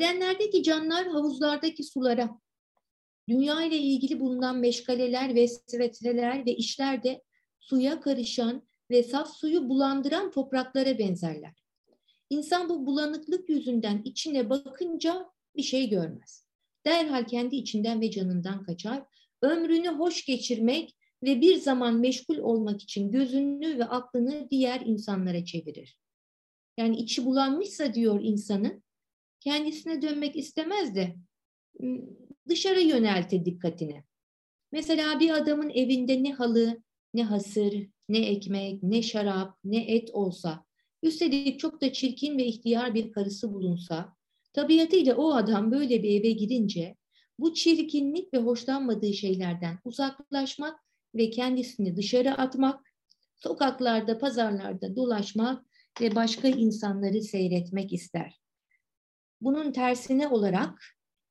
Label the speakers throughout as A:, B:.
A: Bedenlerdeki canlar havuzlardaki sulara, dünya ile ilgili bulunan meşgaleler, vesvetreler ve işler de suya karışan ve saf suyu bulandıran topraklara benzerler. İnsan bu bulanıklık yüzünden içine bakınca bir şey görmez. Derhal kendi içinden ve canından kaçar. Ömrünü hoş geçirmek ve bir zaman meşgul olmak için gözünü ve aklını diğer insanlara çevirir. Yani içi bulanmışsa diyor insanın, kendisine dönmek istemez de dışarı yönelte dikkatini. Mesela bir adamın evinde ne halı, ne hasır, ne ekmek, ne şarap, ne et olsa, üstelik çok da çirkin ve ihtiyar bir karısı bulunsa, tabiatıyla o adam böyle bir eve girince bu çirkinlik ve hoşlanmadığı şeylerden uzaklaşmak ve kendisini dışarı atmak, sokaklarda, pazarlarda dolaşmak ve başka insanları seyretmek ister. Bunun tersine olarak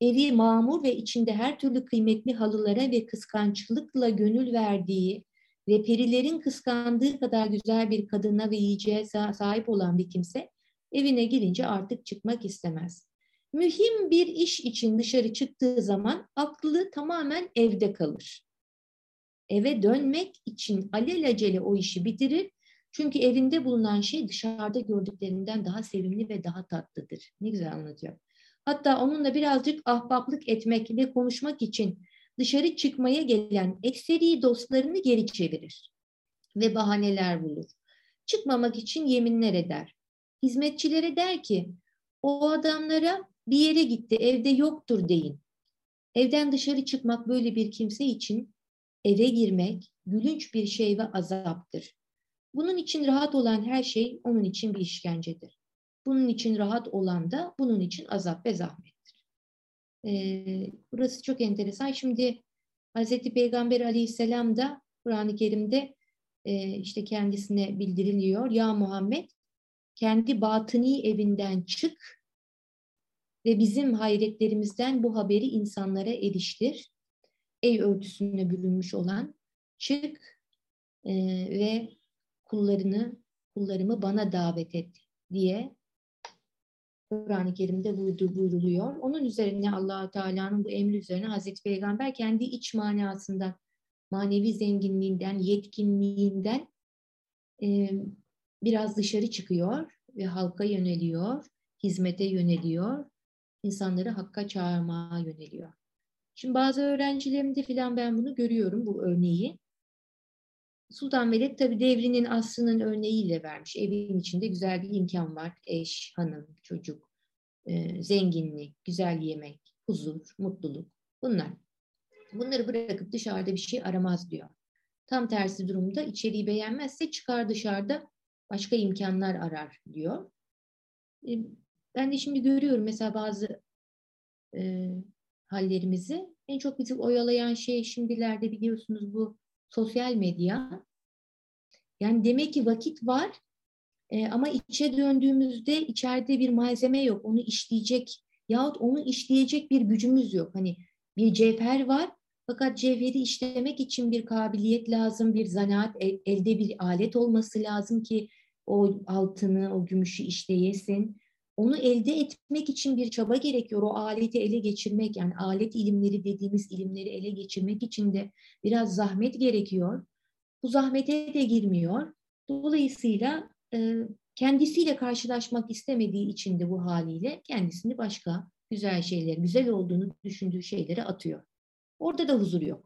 A: evi mamur ve içinde her türlü kıymetli halılara ve kıskançlıkla gönül verdiği ve perilerin kıskandığı kadar güzel bir kadına ve yiyeceğe sahip olan bir kimse evine girince artık çıkmak istemez. Mühim bir iş için dışarı çıktığı zaman aklı tamamen evde kalır. Eve dönmek için alelacele o işi bitirir. Çünkü evinde bulunan şey dışarıda gördüklerinden daha sevimli ve daha tatlıdır. Ne güzel anlatıyor. Hatta onunla birazcık ahbaplık etmek ve konuşmak için dışarı çıkmaya gelen ekseri dostlarını geri çevirir ve bahaneler bulur. Çıkmamak için yeminler eder. Hizmetçilere der ki o adamlara bir yere gitti evde yoktur deyin. Evden dışarı çıkmak böyle bir kimse için eve girmek gülünç bir şey ve azaptır. Bunun için rahat olan her şey onun için bir işkencedir. Bunun için rahat olan da bunun için azap ve zahmettir. Ee, burası çok enteresan. Şimdi Hz. Peygamber aleyhisselam da Kur'an-ı Kerim'de e, işte kendisine bildiriliyor. Ya Muhammed kendi batıni evinden çık ve bizim hayretlerimizden bu haberi insanlara eriştir. Ey örtüsüne bürünmüş olan çık e, ve kullarını kullarımı bana davet et diye Kur'an-ı Kerim'de buyruluyor. Onun üzerine allah Teala'nın bu emri üzerine Hazreti Peygamber kendi iç manasından, manevi zenginliğinden, yetkinliğinden e, biraz dışarı çıkıyor ve halka yöneliyor, hizmete yöneliyor, insanları hakka çağırmaya yöneliyor. Şimdi bazı öğrencilerimde filan ben bunu görüyorum, bu örneği. Sultan Veled tabi devrinin aslının örneğiyle vermiş. Evin içinde güzel bir imkan var. Eş, hanım, çocuk, e, zenginlik, güzel yemek, huzur, mutluluk bunlar. Bunları bırakıp dışarıda bir şey aramaz diyor. Tam tersi durumda içeriği beğenmezse çıkar dışarıda başka imkanlar arar diyor. E, ben de şimdi görüyorum mesela bazı e, hallerimizi. En çok bizi oyalayan şey şimdilerde biliyorsunuz bu sosyal medya. Yani demek ki vakit var e, ama içe döndüğümüzde içeride bir malzeme yok. Onu işleyecek yahut onu işleyecek bir gücümüz yok. Hani bir cevher var fakat cevheri işlemek için bir kabiliyet lazım, bir zanaat, el, elde bir alet olması lazım ki o altını, o gümüşü işleyesin. Onu elde etmek için bir çaba gerekiyor. O aleti ele geçirmek yani alet ilimleri dediğimiz ilimleri ele geçirmek için de biraz zahmet gerekiyor. Bu zahmete de girmiyor. Dolayısıyla e, kendisiyle karşılaşmak istemediği için de bu haliyle kendisini başka güzel şeyler, güzel olduğunu düşündüğü şeylere atıyor. Orada da huzur yok.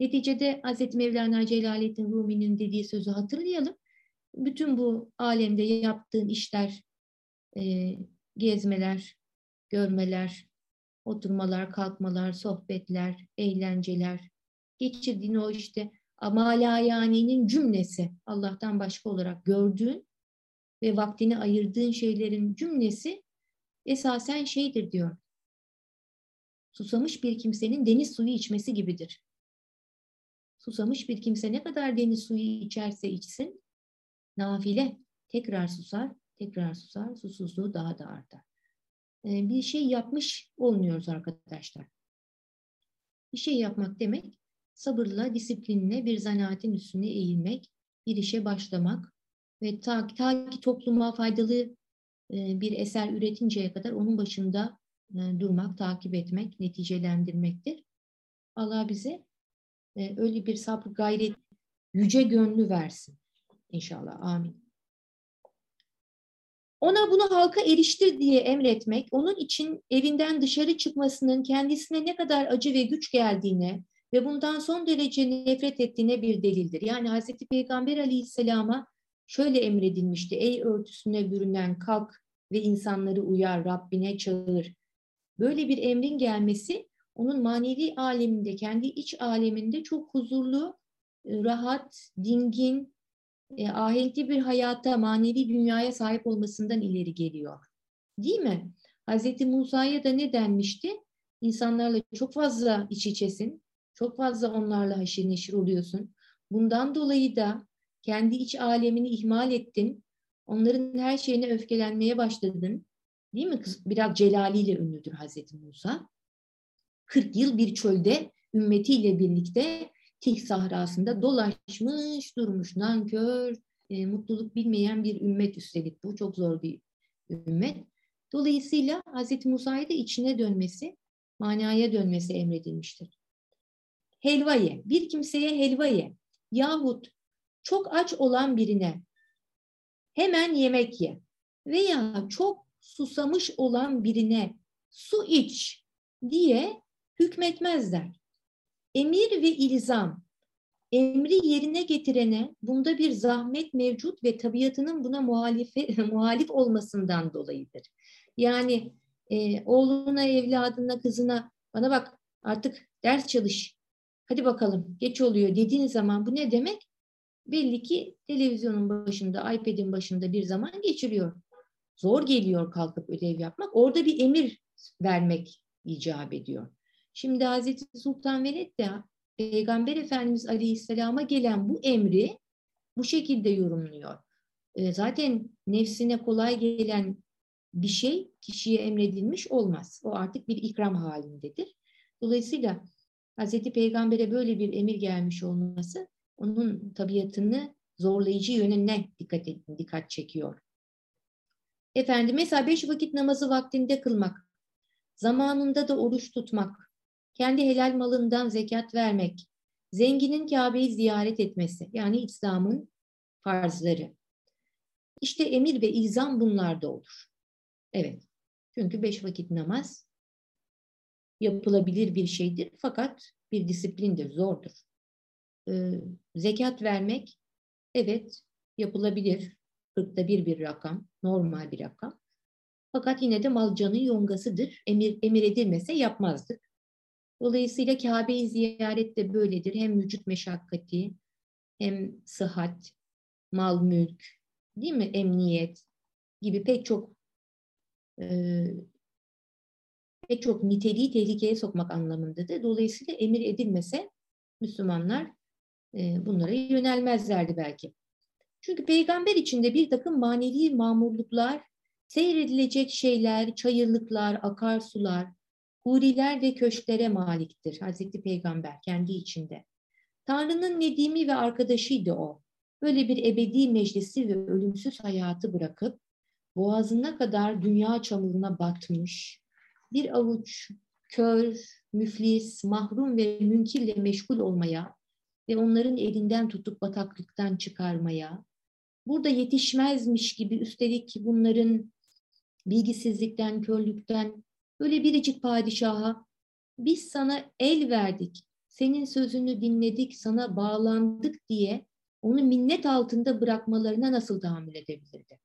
A: Neticede Hz. Mevlana Celaleddin Rumi'nin dediği sözü hatırlayalım. Bütün bu alemde yaptığın işler e, gezmeler, görmeler, oturmalar, kalkmalar, sohbetler, eğlenceler, geçirdiğin o işte amalayani'nin cümlesi Allah'tan başka olarak gördüğün ve vaktini ayırdığın şeylerin cümlesi esasen şeydir diyor. Susamış bir kimsenin deniz suyu içmesi gibidir. Susamış bir kimse ne kadar deniz suyu içerse içsin, nafile tekrar susar, tekrar susar, susuzluğu daha da artar. Ee, bir şey yapmış olmuyoruz arkadaşlar. Bir şey yapmak demek sabırla, disiplinle bir zanaatin üstüne eğilmek, bir işe başlamak ve ta, ta ki topluma faydalı e, bir eser üretinceye kadar onun başında e, durmak, takip etmek, neticelendirmektir. Allah bize e, öyle bir sabır, gayret, yüce gönlü versin. İnşallah. Amin. Ona bunu halka eriştir diye emretmek, onun için evinden dışarı çıkmasının kendisine ne kadar acı ve güç geldiğine ve bundan son derece nefret ettiğine bir delildir. Yani Hazreti Peygamber Aleyhisselam'a şöyle emredilmişti. Ey örtüsüne bürünen kalk ve insanları uyar, Rabbine çağır. Böyle bir emrin gelmesi onun manevi aleminde, kendi iç aleminde çok huzurlu, rahat, dingin, e, ahenkli bir hayata, manevi dünyaya sahip olmasından ileri geliyor. Değil mi? Hazreti Musa'ya da ne denmişti? İnsanlarla çok fazla iç içesin, çok fazla onlarla haşir neşir oluyorsun. Bundan dolayı da kendi iç alemini ihmal ettin. Onların her şeyine öfkelenmeye başladın. Değil mi? Biraz celaliyle ünlüdür Hazreti Musa. 40 yıl bir çölde ümmetiyle birlikte Tih sahrasında dolaşmış durmuş nankör, e, mutluluk bilmeyen bir ümmet üstelik bu. Çok zor bir ümmet. Dolayısıyla Hz. Musa'ya da içine dönmesi, manaya dönmesi emredilmiştir. Helva ye. Bir kimseye helva ye. Yahut çok aç olan birine hemen yemek ye. Veya çok susamış olan birine su iç diye hükmetmezler. Emir ve ilzam, emri yerine getirene bunda bir zahmet mevcut ve tabiatının buna muhalife, muhalif olmasından dolayıdır. Yani e, oğluna, evladına, kızına bana bak artık ders çalış, hadi bakalım geç oluyor dediğin zaman bu ne demek? Belli ki televizyonun başında, iPad'in başında bir zaman geçiriyor. Zor geliyor kalkıp ödev yapmak. Orada bir emir vermek icap ediyor. Şimdi Hazreti Sultan Veled de Peygamber Efendimiz Aleyhisselam'a gelen bu emri bu şekilde yorumluyor. E, zaten nefsine kolay gelen bir şey kişiye emredilmiş olmaz. O artık bir ikram halindedir. Dolayısıyla Hazreti Peygamber'e böyle bir emir gelmiş olması onun tabiatını zorlayıcı yönüne dikkat, dikkat çekiyor. Efendim mesela beş vakit namazı vaktinde kılmak, zamanında da oruç tutmak, kendi helal malından zekat vermek, zenginin Kabe'yi ziyaret etmesi yani İslam'ın farzları. İşte emir ve ilzam bunlarda olur. Evet. Çünkü beş vakit namaz yapılabilir bir şeydir fakat bir disiplindir, zordur. Ee, zekat vermek evet yapılabilir. Kırkta bir bir rakam, normal bir rakam. Fakat yine de mal canın yongasıdır. Emir, emir edilmese yapmazdık. Dolayısıyla Kabe'yi ziyaret de böyledir. Hem vücut meşakkati, hem sıhhat, mal mülk, değil mi? Emniyet gibi pek çok e, pek çok niteliği tehlikeye sokmak anlamındadır. Dolayısıyla emir edilmese Müslümanlar e, bunlara yönelmezlerdi belki. Çünkü peygamber içinde bir takım manevi mamurluklar, seyredilecek şeyler, çayırlıklar, akarsular, huriler ve köşklere maliktir Hazreti Peygamber kendi içinde. Tanrı'nın nedimi ve arkadaşıydı o. Böyle bir ebedi meclisi ve ölümsüz hayatı bırakıp boğazına kadar dünya çamuruna batmış, bir avuç kör, müflis, mahrum ve münkirle meşgul olmaya ve onların elinden tutup bataklıktan çıkarmaya, burada yetişmezmiş gibi üstelik bunların bilgisizlikten, körlükten, Böyle biricik padişaha biz sana el verdik, senin sözünü dinledik, sana bağlandık diye onu minnet altında bırakmalarına nasıl tahammül edebilirdi?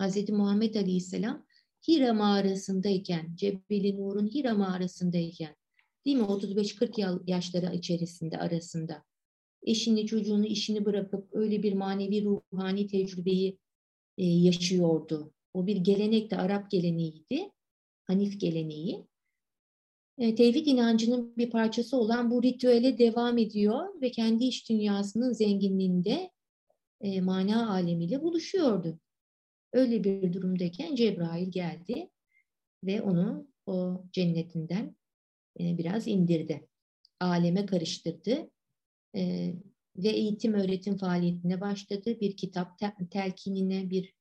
A: Hz. Muhammed Aleyhisselam Hira mağarasındayken, Cebeli Nur'un Hira mağarasındayken, değil mi 35-40 yaşları içerisinde arasında, eşini, çocuğunu, işini bırakıp öyle bir manevi ruhani tecrübeyi e, yaşıyordu. O bir gelenek de Arap geleneğiydi. Hanif geleneği. E, tevhid inancının bir parçası olan bu ritüele devam ediyor ve kendi iç dünyasının zenginliğinde e, mana alemiyle buluşuyordu. Öyle bir durumdayken Cebrail geldi ve onu o cennetinden e, biraz indirdi. Aleme karıştırdı e, ve eğitim öğretim faaliyetine başladı. Bir kitap telkinine, bir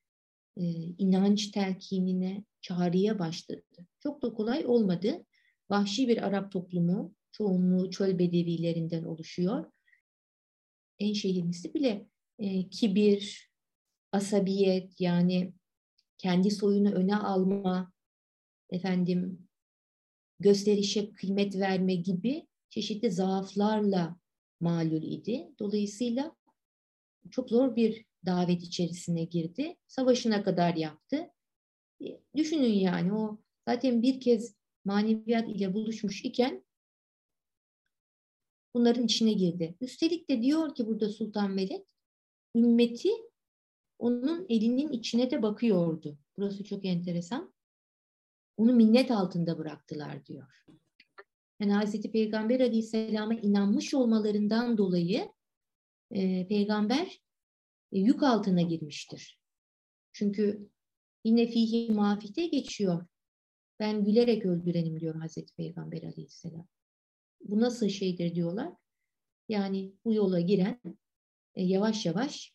A: e, inanç telkinine, çağrıya başladı. Çok da kolay olmadı. Vahşi bir Arap toplumu, çoğunluğu çöl bedevilerinden oluşuyor. En şehirlisi bile e, kibir, asabiyet yani kendi soyunu öne alma, efendim gösterişe kıymet verme gibi çeşitli zaaflarla malul idi. Dolayısıyla çok zor bir davet içerisine girdi. Savaşına kadar yaptı. E, düşünün yani o zaten bir kez maneviyat ile buluşmuş iken bunların içine girdi. Üstelik de diyor ki burada Sultan Veled, ümmeti onun elinin içine de bakıyordu. Burası çok enteresan. Onu minnet altında bıraktılar diyor. Yani Hazreti Peygamber Aleyhisselam'a inanmış olmalarından dolayı e, peygamber yük altına girmiştir. Çünkü yine fihi mafite geçiyor. Ben gülerek öldürenim diyor Hazreti Peygamber Aleyhisselam. Bu nasıl şeydir diyorlar. Yani bu yola giren e, yavaş yavaş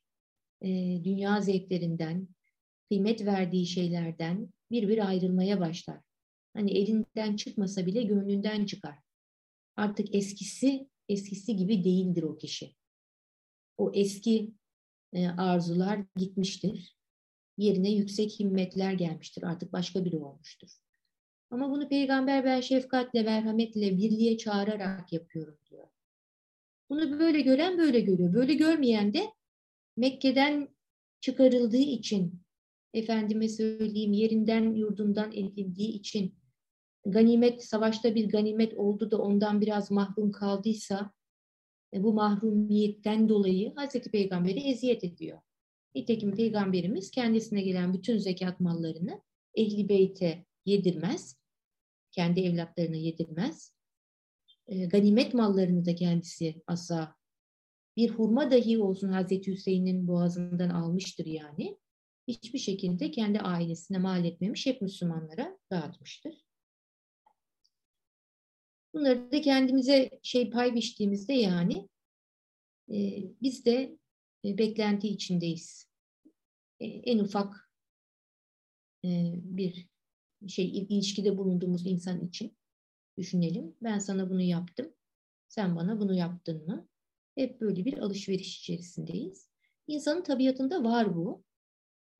A: e, dünya zevklerinden, kıymet verdiği şeylerden bir bir ayrılmaya başlar. Hani elinden çıkmasa bile gönlünden çıkar. Artık eskisi eskisi gibi değildir o kişi. O eski e, arzular gitmiştir. Yerine yüksek himmetler gelmiştir. Artık başka biri olmuştur. Ama bunu peygamber ben şefkatle, merhametle, birliğe çağırarak yapıyorum diyor. Bunu böyle gören böyle görüyor. Böyle görmeyen de Mekke'den çıkarıldığı için, efendime söyleyeyim yerinden yurdundan edildiği için, ganimet, savaşta bir ganimet oldu da ondan biraz mahrum kaldıysa, e, bu mahrumiyetten dolayı Hazreti Peygamber'i eziyet ediyor. Nitekim Peygamberimiz kendisine gelen bütün zekat mallarını Ehli Beyt'e yedirmez. Kendi evlatlarına yedirmez. E, ganimet mallarını da kendisi asla bir hurma dahi olsun Hazreti Hüseyin'in boğazından almıştır yani. Hiçbir şekilde kendi ailesine mal etmemiş, hep Müslümanlara dağıtmıştır. Bunları da kendimize şey pay biçtiğimizde yani e, biz de e, beklenti içindeyiz. E, en ufak e, bir şey ilişkide bulunduğumuz insan için düşünelim. Ben sana bunu yaptım. Sen bana bunu yaptın mı? Hep böyle bir alışveriş içerisindeyiz. İnsanın tabiatında var bu.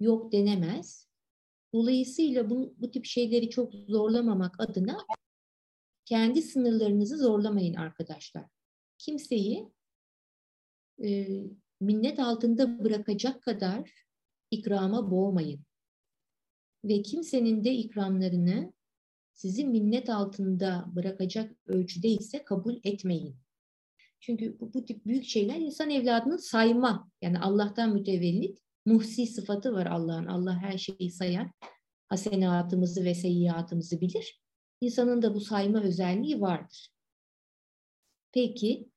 A: Yok denemez. Dolayısıyla bu, bu tip şeyleri çok zorlamamak adına kendi sınırlarınızı zorlamayın arkadaşlar. Kimseyi e, minnet altında bırakacak kadar ikrama boğmayın. Ve kimsenin de ikramlarını sizi minnet altında bırakacak ölçüde ise kabul etmeyin. Çünkü bu, bu tip büyük şeyler insan evladını sayma. Yani Allah'tan mütevellit muhsi sıfatı var Allah'ın. Allah her şeyi sayar. Hasenatımızı ve seyyiatımızı bilir. İnsanın da bu sayma özelliği vardır. Peki,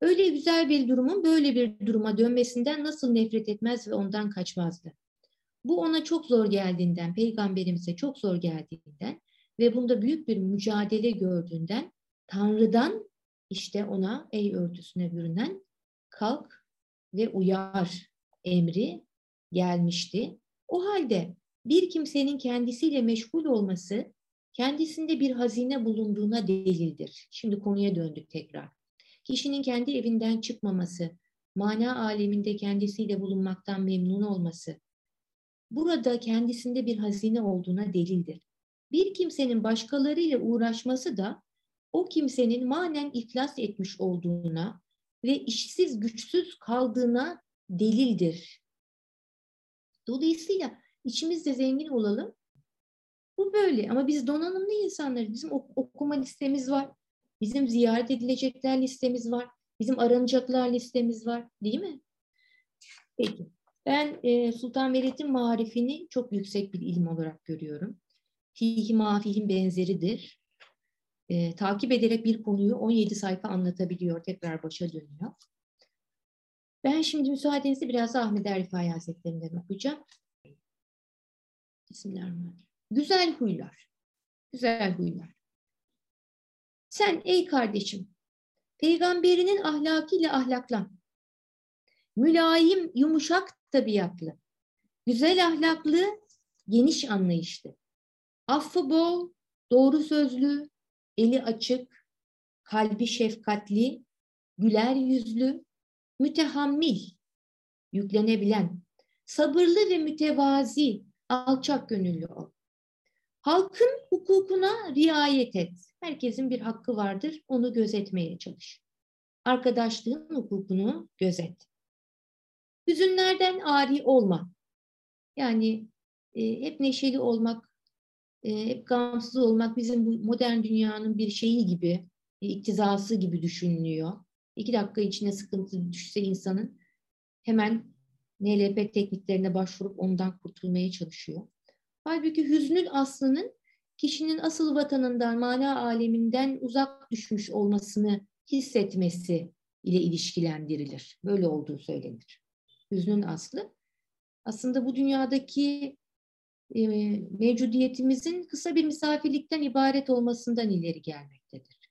A: öyle güzel bir durumun böyle bir duruma dönmesinden nasıl nefret etmez ve ondan kaçmazdı? Bu ona çok zor geldiğinden, peygamberimize çok zor geldiğinden ve bunda büyük bir mücadele gördüğünden Tanrı'dan işte ona ey örtüsüne bürünen kalk ve uyar emri gelmişti. O halde bir kimsenin kendisiyle meşgul olması kendisinde bir hazine bulunduğuna delildir. Şimdi konuya döndük tekrar. Kişinin kendi evinden çıkmaması, mana aleminde kendisiyle bulunmaktan memnun olması, burada kendisinde bir hazine olduğuna delildir. Bir kimsenin başkalarıyla uğraşması da o kimsenin manen iflas etmiş olduğuna ve işsiz güçsüz kaldığına delildir. Dolayısıyla içimizde zengin olalım. Bu böyle ama biz donanımlı insanlarız. Bizim okuma listemiz var. Bizim ziyaret edilecekler listemiz var. Bizim aranacaklar listemiz var. Değil mi? Peki. Ben e, Sultan Veled'in marifini çok yüksek bir ilim olarak görüyorum. Fihi mafihim benzeridir e, takip ederek bir konuyu 17 sayfa anlatabiliyor, tekrar başa dönüyor. Ben şimdi müsaadenizle biraz Ahmet Erifai Hazretlerinden okuyacağım. Bismillahirrahmanirrahim. Güzel huylar. Güzel huylar. Sen ey kardeşim, peygamberinin ahlakıyla ahlaklan. Mülayim, yumuşak tabiatlı. Güzel ahlaklı, geniş anlayışlı. Affı bol, doğru sözlü, eli açık, kalbi şefkatli, güler yüzlü, mütehammil, yüklenebilen, sabırlı ve mütevazi, alçak gönüllü ol. Halkın hukukuna riayet et. Herkesin bir hakkı vardır, onu gözetmeye çalış. Arkadaşlığın hukukunu gözet. Hüzünlerden ari olma. Yani e, hep neşeli olmak, e, hep gamsız olmak bizim bu modern dünyanın bir şeyi gibi, e, iktizası gibi düşünülüyor. İki dakika içine sıkıntı düşse insanın hemen NLP tekniklerine başvurup ondan kurtulmaya çalışıyor. Halbuki hüznün aslının kişinin asıl vatanından, mana aleminden uzak düşmüş olmasını hissetmesi ile ilişkilendirilir. Böyle olduğu söylenir. Hüznün aslı. Aslında bu dünyadaki e, mevcudiyetimizin kısa bir misafirlikten ibaret olmasından ileri gelmektedir.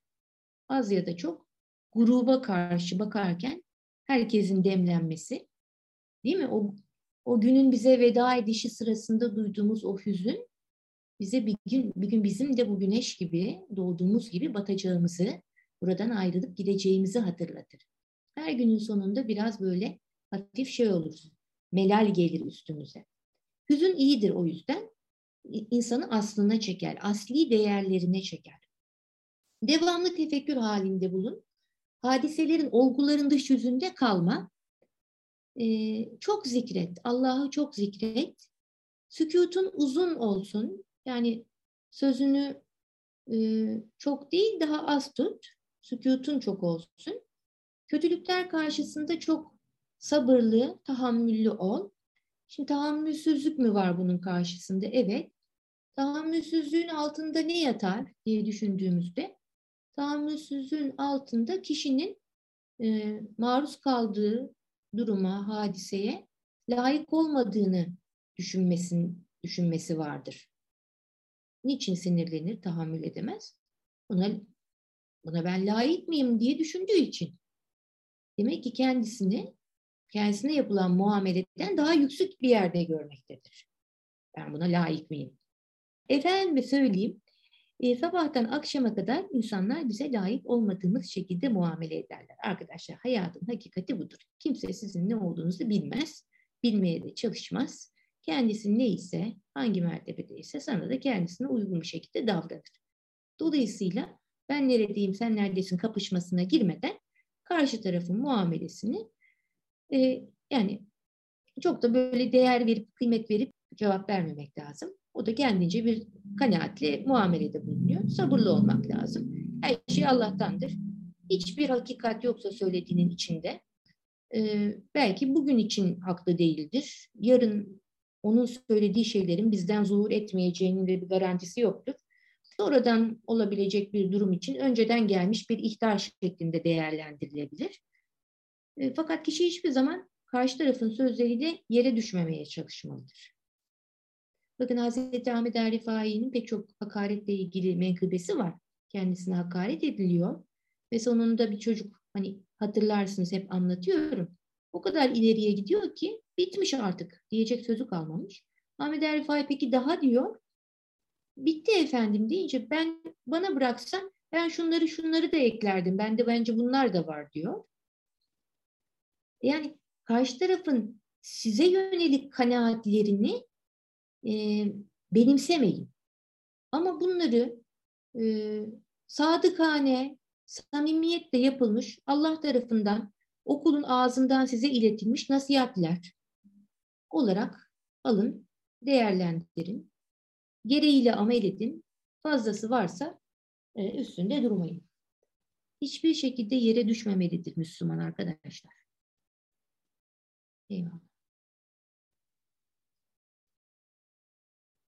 A: Az ya da çok gruba karşı bakarken herkesin demlenmesi, değil mi? O, o günün bize veda edişi sırasında duyduğumuz o hüzün bize bir gün, bir gün bizim de bu güneş gibi doğduğumuz gibi batacağımızı, buradan ayrılıp gideceğimizi hatırlatır. Her günün sonunda biraz böyle hafif şey oluruz. Melal gelir üstümüze. Hüzün iyidir o yüzden. insanı aslına çeker, asli değerlerine çeker. Devamlı tefekkür halinde bulun. Hadiselerin olguların dış yüzünde kalma. Ee, çok zikret, Allah'ı çok zikret. Sükutun uzun olsun. Yani sözünü e, çok değil daha az tut. Sükutun çok olsun. Kötülükler karşısında çok sabırlı, tahammüllü ol. Şimdi tahammülsüzlük mü var bunun karşısında? Evet. Tahammülsüzlüğün altında ne yatar diye düşündüğümüzde tahammülsüzlüğün altında kişinin e, maruz kaldığı duruma, hadiseye layık olmadığını düşünmesin, düşünmesi vardır. Niçin sinirlenir, tahammül edemez? Buna, buna ben layık mıyım diye düşündüğü için. Demek ki kendisini kendisine yapılan muameleden daha yüksek bir yerde görmektedir. Ben buna layık mıyım? Efendim söyleyeyim, e, sabahtan akşama kadar insanlar bize layık olmadığımız şekilde muamele ederler. Arkadaşlar hayatın hakikati budur. Kimse sizin ne olduğunuzu bilmez, bilmeye de çalışmaz. Kendisi neyse, hangi mertebedeyse sana da kendisine uygun bir şekilde davranır. Dolayısıyla ben neredeyim, sen neredesin kapışmasına girmeden karşı tarafın muamelesini e, yani çok da böyle değer verip, kıymet verip cevap vermemek lazım. O da kendince bir kanaatle muamelede bulunuyor. Sabırlı olmak lazım. Her şey Allah'tandır. Hiçbir hakikat yoksa söylediğinin içinde. Ee, belki bugün için haklı değildir. Yarın onun söylediği şeylerin bizden zuhur etmeyeceğinin de bir garantisi yoktur. Sonradan olabilecek bir durum için önceden gelmiş bir ihtar şeklinde değerlendirilebilir. E, fakat kişi hiçbir zaman karşı tarafın sözleriyle yere düşmemeye çalışmalıdır. Bakın Hazreti Ahmet Er Rifai'nin pek çok hakaretle ilgili menkıbesi var. Kendisine hakaret ediliyor. Ve sonunda bir çocuk hani hatırlarsınız hep anlatıyorum. O kadar ileriye gidiyor ki bitmiş artık diyecek sözü kalmamış. Ahmet Er Rifai peki daha diyor. Bitti efendim deyince ben bana bıraksan ben şunları şunları da eklerdim. Bende bence bunlar da var diyor. Yani karşı tarafın size yönelik kanaatlerini e, benimsemeyin. Ama bunları e, sadıkane, samimiyetle yapılmış Allah tarafından okulun ağzından size iletilmiş nasihatler olarak alın, değerlendirin. Gereğiyle amel edin. Fazlası varsa e, üstünde durmayın. Hiçbir şekilde yere düşmemelidir Müslüman arkadaşlar. Eyvallah.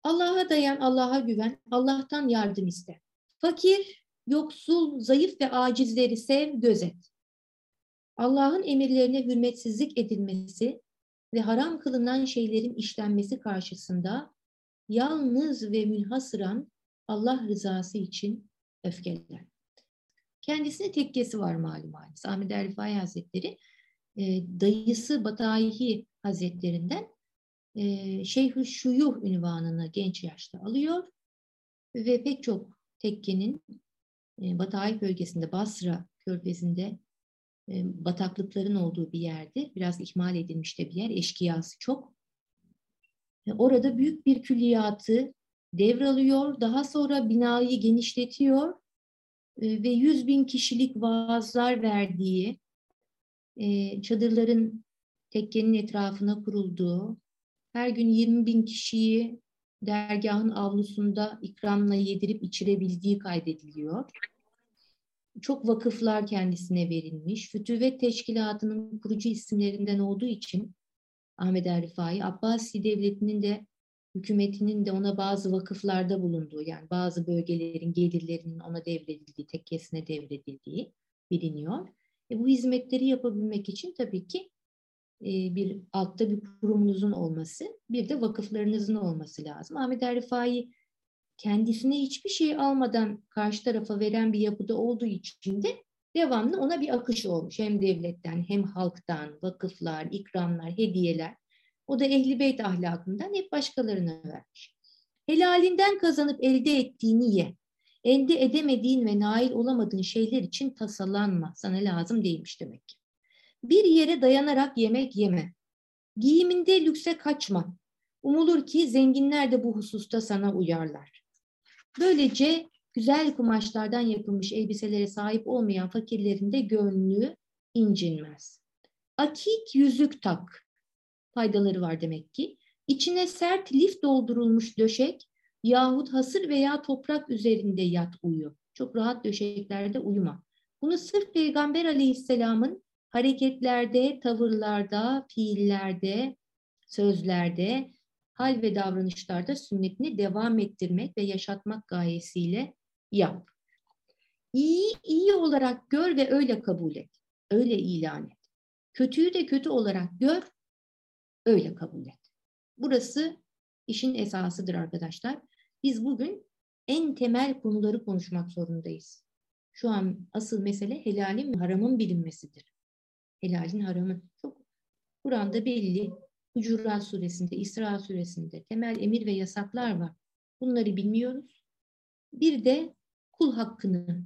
A: Allah'a dayan, Allah'a güven, Allah'tan yardım iste. Fakir, yoksul, zayıf ve acizleri sev, gözet. Allah'ın emirlerine hürmetsizlik edilmesi ve haram kılınan şeylerin işlenmesi karşısında yalnız ve münhasıran Allah rızası için öfkeler. Kendisine tekkesi var malum haliniz. Ahmet Erifai Hazretleri e, dayısı Batahi Hazretlerinden e, Şeyhü Şuyuh ünvanını genç yaşta alıyor ve pek çok tekkenin e, Batı bölgesinde Basra körfezinde e, bataklıkların olduğu bir yerde biraz ihmal edilmiş de bir yer eşkıyası çok. E, orada büyük bir külliyatı devralıyor. Daha sonra binayı genişletiyor e, ve 100 bin kişilik vaazlar verdiği, e, çadırların tekkenin etrafına kurulduğu, her gün 20 bin kişiyi dergahın avlusunda ikramla yedirip içirebildiği kaydediliyor. Çok vakıflar kendisine verilmiş. Fütüvet Teşkilatı'nın kurucu isimlerinden olduğu için Ahmet Er Rifai, Abbasi Devleti'nin de hükümetinin de ona bazı vakıflarda bulunduğu yani bazı bölgelerin gelirlerinin ona devredildiği, tekkesine devredildiği biliniyor. E bu hizmetleri yapabilmek için tabii ki bir altta bir kurumunuzun olması, bir de vakıflarınızın olması lazım. Ahmet Er Rifai kendisine hiçbir şey almadan karşı tarafa veren bir yapıda olduğu için de devamlı ona bir akış olmuş. Hem devletten hem halktan, vakıflar, ikramlar, hediyeler. O da ehli beyt ahlakından hep başkalarına vermiş. Helalinden kazanıp elde ettiğini ye. Elde edemediğin ve nail olamadığın şeyler için tasalanma. Sana lazım değilmiş demek ki. Bir yere dayanarak yemek yeme. Giyiminde lükse kaçma. Umulur ki zenginler de bu hususta sana uyarlar. Böylece güzel kumaşlardan yapılmış elbiselere sahip olmayan fakirlerin de gönlü incinmez. Akik yüzük tak. Faydaları var demek ki. İçine sert lif doldurulmuş döşek yahut hasır veya toprak üzerinde yat uyu. Çok rahat döşeklerde uyuma. Bunu sırf Peygamber aleyhisselamın hareketlerde, tavırlarda, fiillerde, sözlerde, hal ve davranışlarda sünnetini devam ettirmek ve yaşatmak gayesiyle yap. İyi iyi olarak gör ve öyle kabul et. Öyle ilan et. Kötüyü de kötü olarak gör, öyle kabul et. Burası işin esasıdır arkadaşlar. Biz bugün en temel konuları konuşmak zorundayız. Şu an asıl mesele helalin ve haramın bilinmesidir. Helalin haramın. Çok Kur'an'da belli Hucurat suresinde, İsra suresinde temel emir ve yasaklar var. Bunları bilmiyoruz. Bir de kul hakkını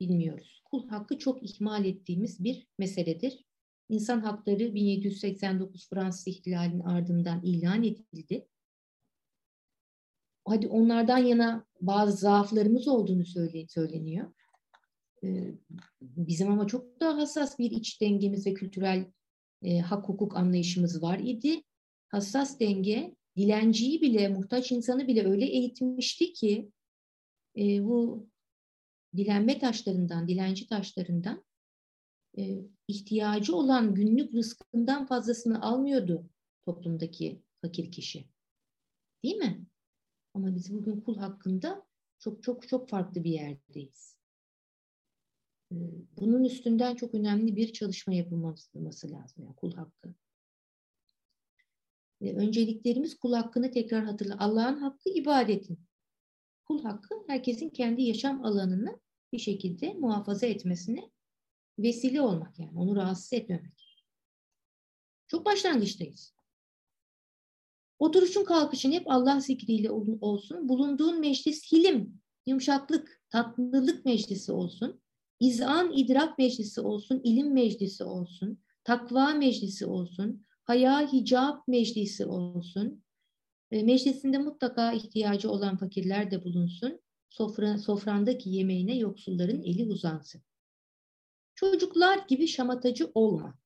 A: bilmiyoruz. Kul hakkı çok ihmal ettiğimiz bir meseledir. İnsan hakları 1789 Fransız ihtilalinin ardından ilan edildi. Hadi onlardan yana bazı zaaflarımız olduğunu söyleniyor. Bizim ama çok daha hassas bir iç dengemiz ve kültürel e, hak hukuk anlayışımız var idi. Hassas denge dilenciyi bile, muhtaç insanı bile öyle eğitmişti ki e, bu dilenme taşlarından, dilenci taşlarından e, ihtiyacı olan günlük rızkından fazlasını almıyordu toplumdaki fakir kişi. Değil mi? Ama biz bugün kul hakkında çok çok çok farklı bir yerdeyiz. Bunun üstünden çok önemli bir çalışma yapılması lazım. Yani kul hakkı. Ee, önceliklerimiz kul hakkını tekrar hatırla. Allah'ın hakkı ibadetin. Kul hakkı herkesin kendi yaşam alanını bir şekilde muhafaza etmesine vesile olmak yani onu rahatsız etmemek. Çok başlangıçtayız. Oturuşun kalkışın hep Allah zikriyle olsun. Bulunduğun meclis hilim, yumuşaklık, tatlılık meclisi olsun. İzan idrak meclisi olsun, ilim meclisi olsun, takva meclisi olsun, haya hicap meclisi olsun. E, meclisinde mutlaka ihtiyacı olan fakirler de bulunsun. Sofra, sofrandaki yemeğine yoksulların eli uzansın. Çocuklar gibi şamatacı olma.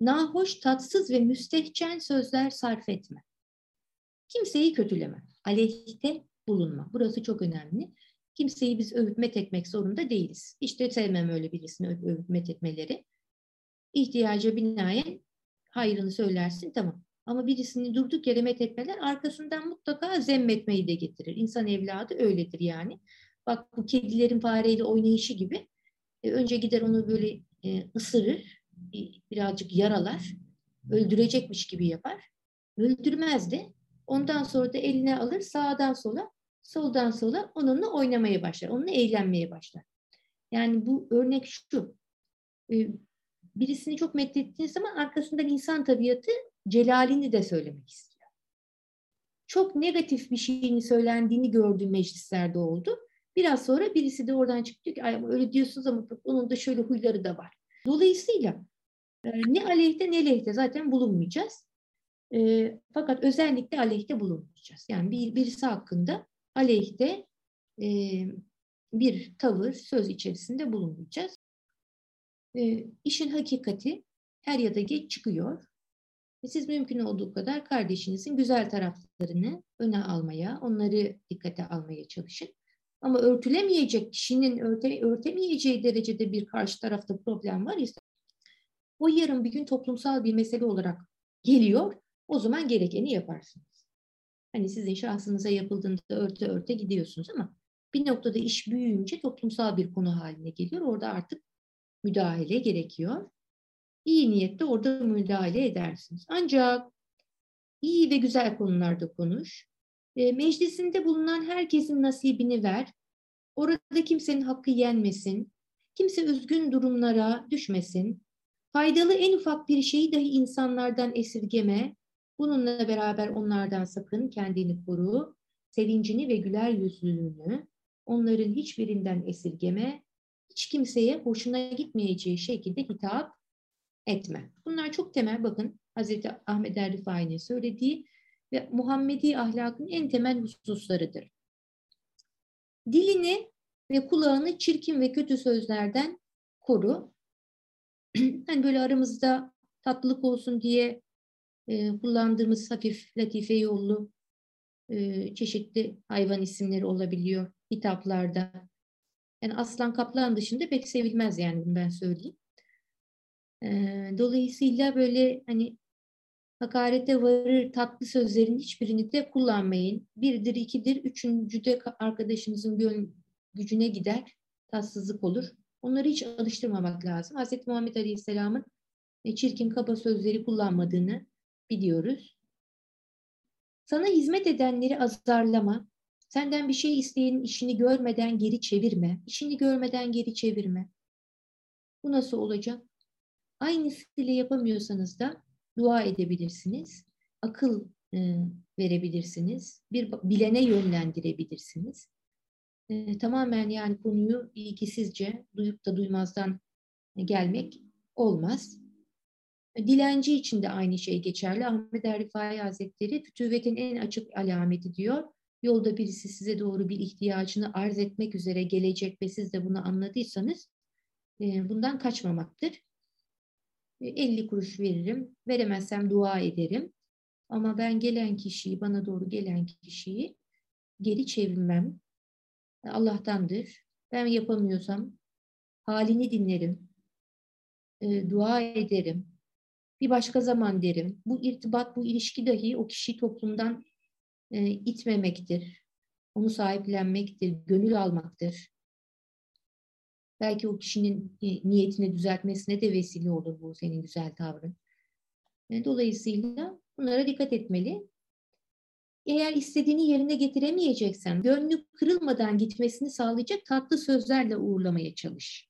A: Nahoş, tatsız ve müstehcen sözler sarf etme. Kimseyi kötüleme. Aleyhte bulunma. Burası çok önemli. Kimseyi biz övüp etmek zorunda değiliz. İşte sevmem öyle birisini övüp, övüp etmeleri. İhtiyaca binaen hayrını söylersin tamam. Ama birisini durduk yere methetmeler arkasından mutlaka zemmetmeyi de getirir. İnsan evladı öyledir yani. Bak bu kedilerin fareyle oynayışı gibi. E, önce gider onu böyle e, ısırır, birazcık yaralar, öldürecekmiş gibi yapar. Öldürmez de ondan sonra da eline alır sağdan sola soldan sola onunla oynamaya başlar, onunla eğlenmeye başlar. Yani bu örnek şu, e, birisini çok methettiğiniz zaman arkasından insan tabiatı celalini de söylemek istiyor. çok negatif bir şeyin söylendiğini gördüğüm meclislerde oldu. Biraz sonra birisi de oradan çıktı ki Ay, öyle diyorsunuz ama onun da şöyle huyları da var. Dolayısıyla e, ne aleyhte ne lehte zaten bulunmayacağız. E, fakat özellikle aleyhte bulunmayacağız. Yani bir, birisi hakkında aleyhte e, bir tavır, söz içerisinde bulunmayacağız. E, işin hakikati her ya da geç çıkıyor. Ve siz mümkün olduğu kadar kardeşinizin güzel taraflarını öne almaya, onları dikkate almaya çalışın. Ama örtülemeyecek, kişinin örte, örtemeyeceği derecede bir karşı tarafta problem var ise o yarın bir gün toplumsal bir mesele olarak geliyor. O zaman gerekeni yaparsınız. Hani sizin şahsınıza yapıldığında örte örte gidiyorsunuz ama bir noktada iş büyüyünce toplumsal bir konu haline geliyor. Orada artık müdahale gerekiyor. İyi niyetle orada müdahale edersiniz. Ancak iyi ve güzel konularda konuş. E, meclisinde bulunan herkesin nasibini ver. Orada kimsenin hakkı yenmesin. Kimse üzgün durumlara düşmesin. Faydalı en ufak bir şeyi dahi insanlardan esirgeme. Bununla beraber onlardan sakın kendini koru. Sevincini ve güler yüzlülüğünü onların hiçbirinden esirgeme. Hiç kimseye hoşuna gitmeyeceği şekilde hitap etme. Bunlar çok temel bakın Hazreti Ahmet Er Rifai'nin söylediği ve Muhammedi ahlakın en temel hususlarıdır. Dilini ve kulağını çirkin ve kötü sözlerden koru. hani böyle aramızda tatlılık olsun diye e, kullandığımız hafif, latife yollu e, çeşitli hayvan isimleri olabiliyor hitaplarda. Yani aslan kaplan dışında pek sevilmez yani bunu ben söyleyeyim. E, dolayısıyla böyle hani hakarete varır tatlı sözlerin hiçbirini de kullanmayın. Birdir, ikidir, üçüncüde arkadaşınızın gücüne gider, tatsızlık olur. Onları hiç alıştırmamak lazım. Hz. Muhammed Aleyhisselam'ın e, çirkin kaba sözleri kullanmadığını biliyoruz. Sana hizmet edenleri azarlama. Senden bir şey isteyenin işini görmeden geri çevirme. İşini görmeden geri çevirme. Bu nasıl olacak? Aynısıyla yapamıyorsanız da dua edebilirsiniz. Akıl e, verebilirsiniz. Bir bilene yönlendirebilirsiniz. E, tamamen yani konuyu ilgisizce duyup da duymazdan gelmek olmaz. Dilenci için de aynı şey geçerli. Ahmet Erifai Hazretleri fütüvetin en açık alameti diyor. Yolda birisi size doğru bir ihtiyacını arz etmek üzere gelecek ve siz de bunu anladıysanız e, bundan kaçmamaktır. 50 e, kuruş veririm, veremezsem dua ederim. Ama ben gelen kişiyi, bana doğru gelen kişiyi geri çevirmem. Allah'tandır. Ben yapamıyorsam halini dinlerim, e, dua ederim, bir başka zaman derim. Bu irtibat, bu ilişki dahi o kişiyi toplumdan e, itmemektir. Onu sahiplenmektir, gönül almaktır. Belki o kişinin e, niyetini düzeltmesine de vesile olur bu senin güzel tavrın. E, dolayısıyla bunlara dikkat etmeli. Eğer istediğini yerine getiremeyeceksen, gönlü kırılmadan gitmesini sağlayacak tatlı sözlerle uğurlamaya çalış.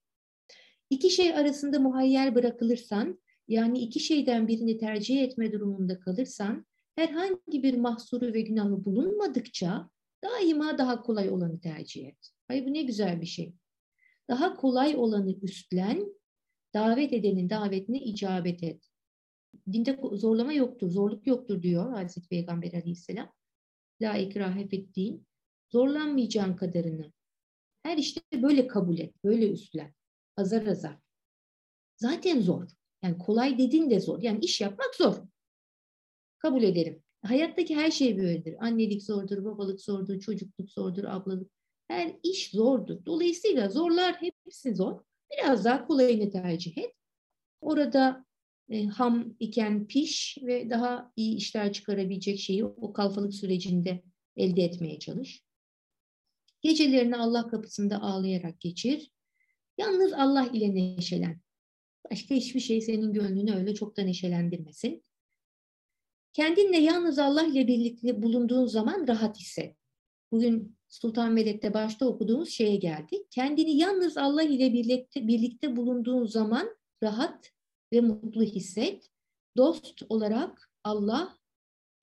A: İki şey arasında muhayyer bırakılırsan, yani iki şeyden birini tercih etme durumunda kalırsan, herhangi bir mahsuru ve günahı bulunmadıkça daima daha kolay olanı tercih et. Ay bu ne güzel bir şey. Daha kolay olanı üstlen, davet edenin davetine icabet et. Dinde zorlama yoktur, zorluk yoktur diyor Hazreti Peygamber Aleyhisselam. La ikrahe fettin. Zorlanmayacağın kadarını. Her işte böyle kabul et, böyle üstlen. Azar azar. Zaten zor. Yani kolay dediğin de zor. Yani iş yapmak zor. Kabul ederim. Hayattaki her şey böyledir. Annelik zordur, babalık zordur, çocukluk zordur, ablalık. Her iş zordur. Dolayısıyla zorlar hepsi zor. Biraz daha kolayını tercih et. Orada e, ham iken piş ve daha iyi işler çıkarabilecek şeyi o kalfalık sürecinde elde etmeye çalış. Gecelerini Allah kapısında ağlayarak geçir. Yalnız Allah ile neşelen. Başka hiçbir şey senin gönlünü öyle çok da neşelendirmesin. Kendinle yalnız Allah ile birlikte bulunduğun zaman rahat hisset. Bugün Sultan Veled'de başta okuduğumuz şeye geldik. Kendini yalnız Allah ile birlikte, birlikte bulunduğun zaman rahat ve mutlu hisset. Dost olarak Allah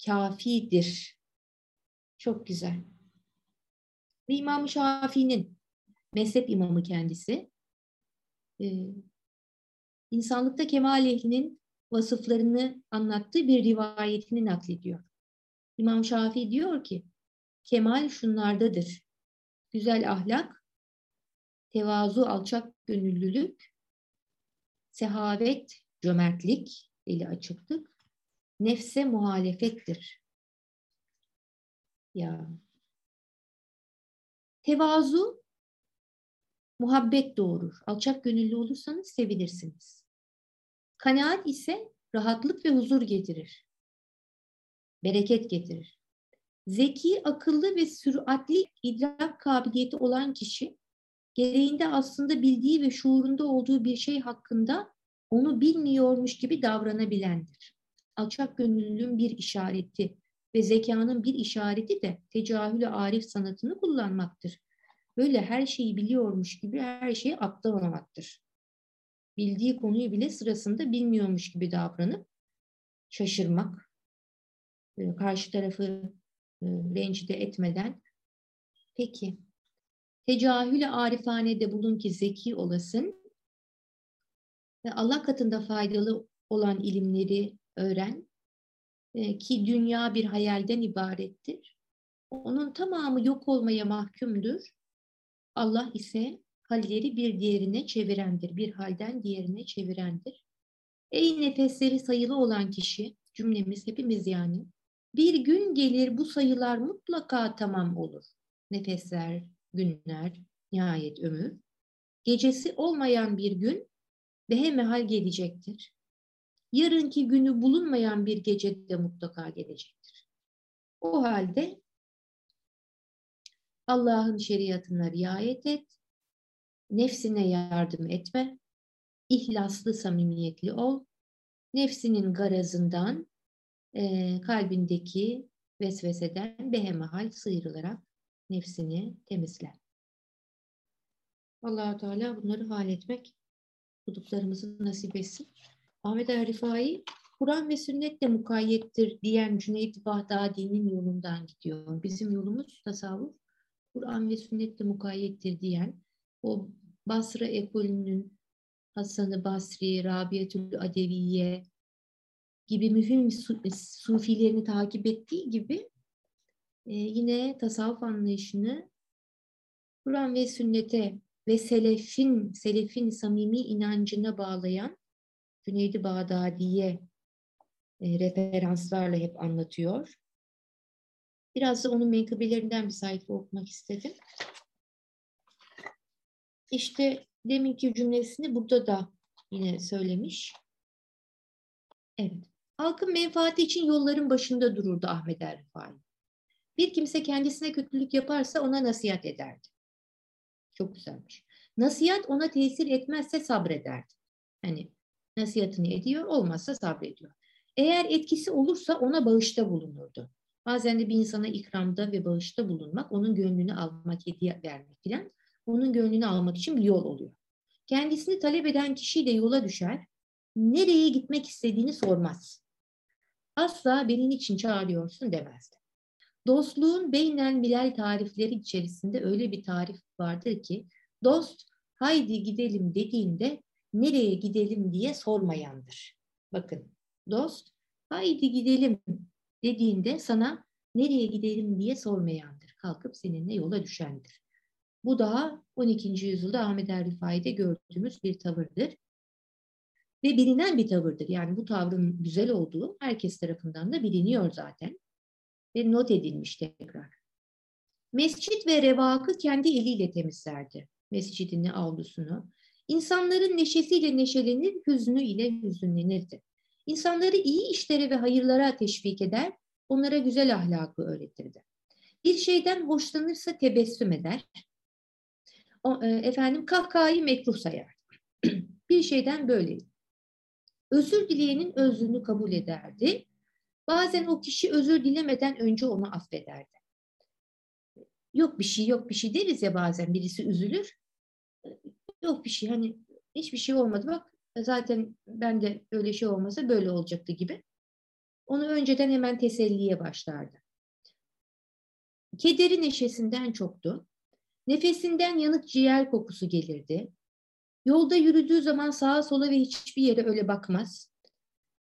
A: kafidir. Çok güzel. İmam Şafii'nin mezhep imamı kendisi. Ee, insanlıkta kemal ehlinin vasıflarını anlattığı bir rivayetini naklediyor. İmam Şafii diyor ki, kemal şunlardadır. Güzel ahlak, tevazu, alçak gönüllülük, sehavet, cömertlik, eli açıklık, nefse muhalefettir. Ya. Tevazu muhabbet doğurur. Alçak gönüllü olursanız sevilirsiniz. Kanaat ise rahatlık ve huzur getirir. Bereket getirir. Zeki, akıllı ve süratli idrak kabiliyeti olan kişi gereğinde aslında bildiği ve şuurunda olduğu bir şey hakkında onu bilmiyormuş gibi davranabilendir. Alçak gönüllülüğün bir işareti ve zekanın bir işareti de tecahülü arif sanatını kullanmaktır. Böyle her şeyi biliyormuş gibi her şeyi atlamamaktır. Bildiği konuyu bile sırasında bilmiyormuş gibi davranıp şaşırmak, e, karşı tarafı e, rencide etmeden. Peki, tecahülü arifanede bulun ki zeki olasın ve Allah katında faydalı olan ilimleri öğren e, ki dünya bir hayalden ibarettir. Onun tamamı yok olmaya mahkumdur. Allah ise halleri bir diğerine çevirendir. Bir halden diğerine çevirendir. Ey nefesleri sayılı olan kişi, cümlemiz hepimiz yani, bir gün gelir bu sayılar mutlaka tamam olur. Nefesler, günler, nihayet ömür. Gecesi olmayan bir gün behemehal gelecektir. Yarınki günü bulunmayan bir gece de mutlaka gelecektir. O halde Allah'ın şeriatına riayet et, nefsine yardım etme, ihlaslı, samimiyetli ol, nefsinin garazından, e, kalbindeki vesveseden behemahal sıyrılarak nefsini temizle. allah Teala bunları hal etmek kuduklarımızı nasip etsin. Ahmet Er Rifai, Kur'an ve sünnetle mukayyettir diyen Cüneyt Bağdadi'nin yolundan gidiyor. Bizim yolumuz tasavvuf, Kur'an ve sünnetle mukayyettir diyen o Basra ekolünün Hasan-ı Basri, Rabietül Adeviye gibi mühim sufilerini takip ettiği gibi e, yine tasavvuf anlayışını Kur'an ve sünnete ve selefin, selefin samimi inancına bağlayan Cüneydi Bağdadi'ye e, referanslarla hep anlatıyor. Biraz da onun menkıbelerinden bir sayfa okumak istedim. İşte deminki cümlesini burada da yine söylemiş. Evet. Halkın menfaati için yolların başında dururdu Ahmet Er. Bir kimse kendisine kötülük yaparsa ona nasihat ederdi. Çok güzelmiş. Nasihat ona tesir etmezse sabrederdi. Hani nasihatini ediyor, olmazsa sabrediyor. Eğer etkisi olursa ona bağışta bulunurdu. Bazen de bir insana ikramda ve bağışta bulunmak, onun gönlünü almak, hediye vermek filan, onun gönlünü almak için bir yol oluyor. Kendisini talep eden kişiyle yola düşer, nereye gitmek istediğini sormaz. Asla beni için çağırıyorsun demezdi. Dostluğun beynen bilal tarifleri içerisinde öyle bir tarif vardır ki, dost haydi gidelim dediğinde nereye gidelim diye sormayandır. Bakın dost haydi gidelim dediğinde sana nereye gidelim diye sormayandır. Kalkıp seninle yola düşendir. Bu daha 12. yüzyılda Ahmet Er Rifai'de gördüğümüz bir tavırdır. Ve bilinen bir tavırdır. Yani bu tavrın güzel olduğu herkes tarafından da biliniyor zaten. Ve not edilmiş tekrar. Mescit ve revakı kendi eliyle temizlerdi. Mescidini, avlusunu. İnsanların neşesiyle neşelenir, hüznü ile hüzünlenirdi. İnsanları iyi işlere ve hayırlara teşvik eder, onlara güzel ahlakı öğretirdi. Bir şeyden hoşlanırsa tebessüm eder. O, e, efendim kahkahayı mekruh sayar. bir şeyden böyle. Özür dileyenin özrünü kabul ederdi. Bazen o kişi özür dilemeden önce onu affederdi. Yok bir şey, yok bir şey deriz ya bazen birisi üzülür. Yok bir şey hani hiçbir şey olmadı bak zaten ben de öyle şey olmasa böyle olacaktı gibi. Onu önceden hemen teselliye başlardı. Kederi neşesinden çoktu. Nefesinden yanık ciğer kokusu gelirdi. Yolda yürüdüğü zaman sağa sola ve hiçbir yere öyle bakmaz.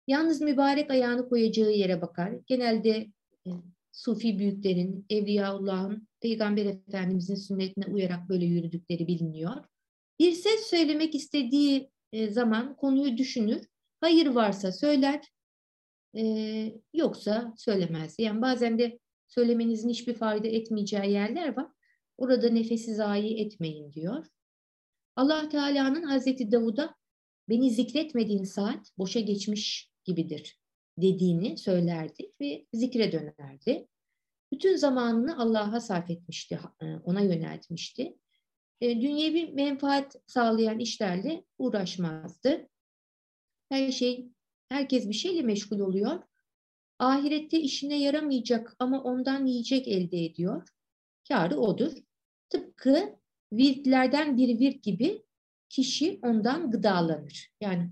A: Yalnız mübarek ayağını koyacağı yere bakar. Genelde e, Sufi büyüklerin, Evliyaullah'ın, Peygamber Efendimizin sünnetine uyarak böyle yürüdükleri biliniyor. Bir ses söylemek istediği e, zaman konuyu düşünür. Hayır varsa söyler, e, yoksa söylemez. Yani bazen de söylemenizin hiçbir fayda etmeyeceği yerler var. Orada nefesi zayi etmeyin diyor. Allah Teala'nın Hazreti Davud'a beni zikretmediğin saat boşa geçmiş gibidir dediğini söylerdi ve zikre dönerdi. Bütün zamanını Allah'a sarf etmişti, e, ona yöneltmişti. E, dünyevi menfaat sağlayan işlerle uğraşmazdı. Her şey, herkes bir şeyle meşgul oluyor. Ahirette işine yaramayacak ama ondan yiyecek elde ediyor. Kârı odur. Tıpkı virtlerden bir virt gibi kişi ondan gıdalanır. Yani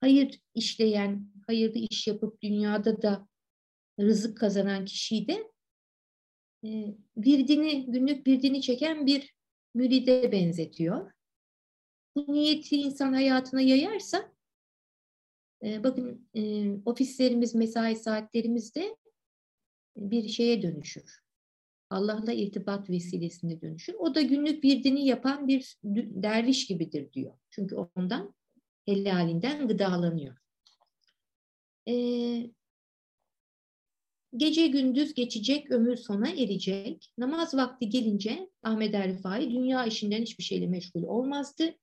A: hayır işleyen, hayırlı iş yapıp dünyada da rızık kazanan kişiyi de e, virdini, günlük virdini çeken bir müride benzetiyor. Bu niyeti insan hayatına yayarsa e, bakın e, ofislerimiz, mesai saatlerimizde bir şeye dönüşür. Allah'la irtibat vesilesine dönüşür. O da günlük virdini yapan bir derviş gibidir diyor. Çünkü ondan helalinden gıdalanıyor. Ee, gece gündüz geçecek, ömür sona erecek. Namaz vakti gelince Ahmet Erifai dünya işinden hiçbir şeyle meşgul olmazdı.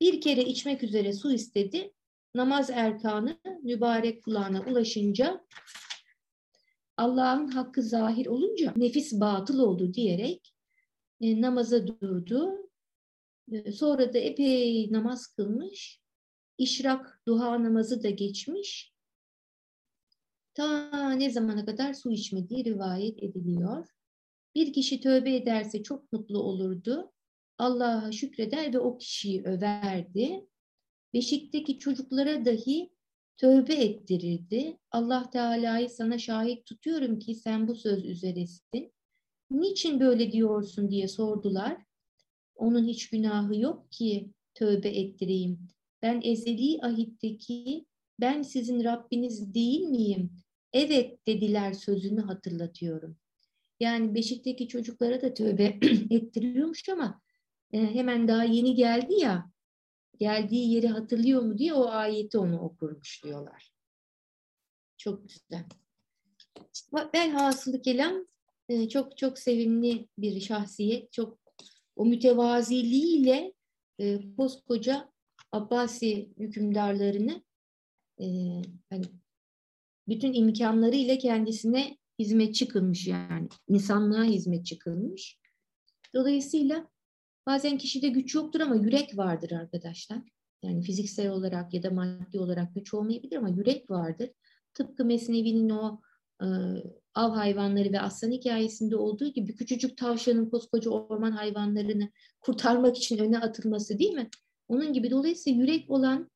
A: Bir kere içmek üzere su istedi. Namaz erkanı mübarek kulağına ulaşınca Allah'ın hakkı zahir olunca nefis batıl oldu diyerek e, namaza durdu. E, sonra da epey namaz kılmış. İşrak, duha namazı da geçmiş. Ta ne zamana kadar su içmediği rivayet ediliyor. Bir kişi tövbe ederse çok mutlu olurdu. Allah'a şükreder ve o kişiyi överdi. Beşikteki çocuklara dahi tövbe ettirirdi. Allah Teala'yı sana şahit tutuyorum ki sen bu söz üzeresin. Niçin böyle diyorsun diye sordular. Onun hiç günahı yok ki tövbe ettireyim. Ben ezeli ahitteki ben sizin Rabbiniz değil miyim? Evet dediler sözünü hatırlatıyorum. Yani Beşik'teki çocuklara da tövbe ettiriyormuş ama e, hemen daha yeni geldi ya geldiği yeri hatırlıyor mu diye o ayeti onu okurmuş diyorlar. Çok güzel. Velhasılı kelam e, çok çok sevimli bir şahsiyet. Çok o mütevaziliğiyle e, koskoca Abbasi hükümdarlarını e, hani bütün imkanlarıyla kendisine hizmetçi kılmış yani. insanlığa hizmetçi kılmış. Dolayısıyla Bazen kişide güç yoktur ama yürek vardır arkadaşlar. Yani fiziksel olarak ya da maddi olarak güç olmayabilir ama yürek vardır. Tıpkı Mesnevi'nin o e, av hayvanları ve aslan hikayesinde olduğu gibi küçücük tavşanın koskoca orman hayvanlarını kurtarmak için öne atılması değil mi? Onun gibi dolayısıyla yürek olan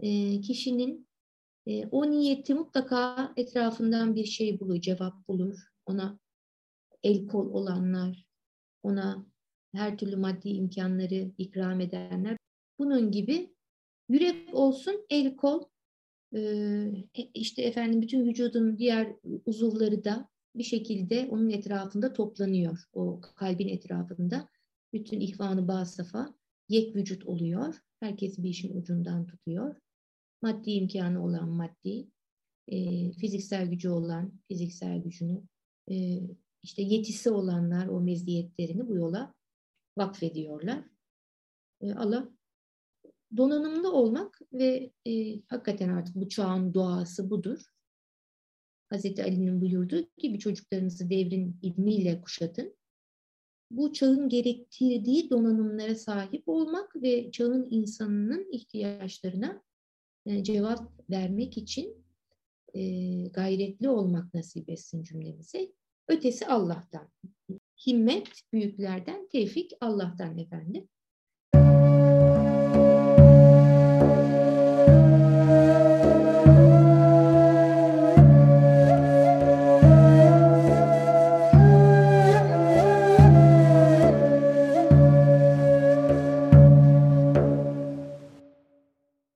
A: e, kişinin e, o niyeti mutlaka etrafından bir şey bulur, cevap bulur. Ona el kol olanlar, ona her türlü maddi imkanları ikram edenler. Bunun gibi yürek olsun, el kol, e, işte efendim bütün vücudun diğer uzuvları da bir şekilde onun etrafında toplanıyor. O kalbin etrafında. Bütün ihvanı basafa yek vücut oluyor. Herkes bir işin ucundan tutuyor. Maddi imkanı olan maddi, e, fiziksel gücü olan fiziksel gücünü, e, işte yetisi olanlar o meziyetlerini bu yola vakfediyorlar. E, Allah donanımlı olmak ve e, hakikaten artık bu çağın doğası budur. Hazreti Ali'nin buyurduğu gibi çocuklarınızı devrin ilmiyle kuşatın. Bu çağın gerektirdiği donanımlara sahip olmak ve çağın insanının ihtiyaçlarına e, cevap vermek için e, gayretli olmak nasip etsin cümlemize. Ötesi Allah'tan himmet büyüklerden, tevfik Allah'tan efendim.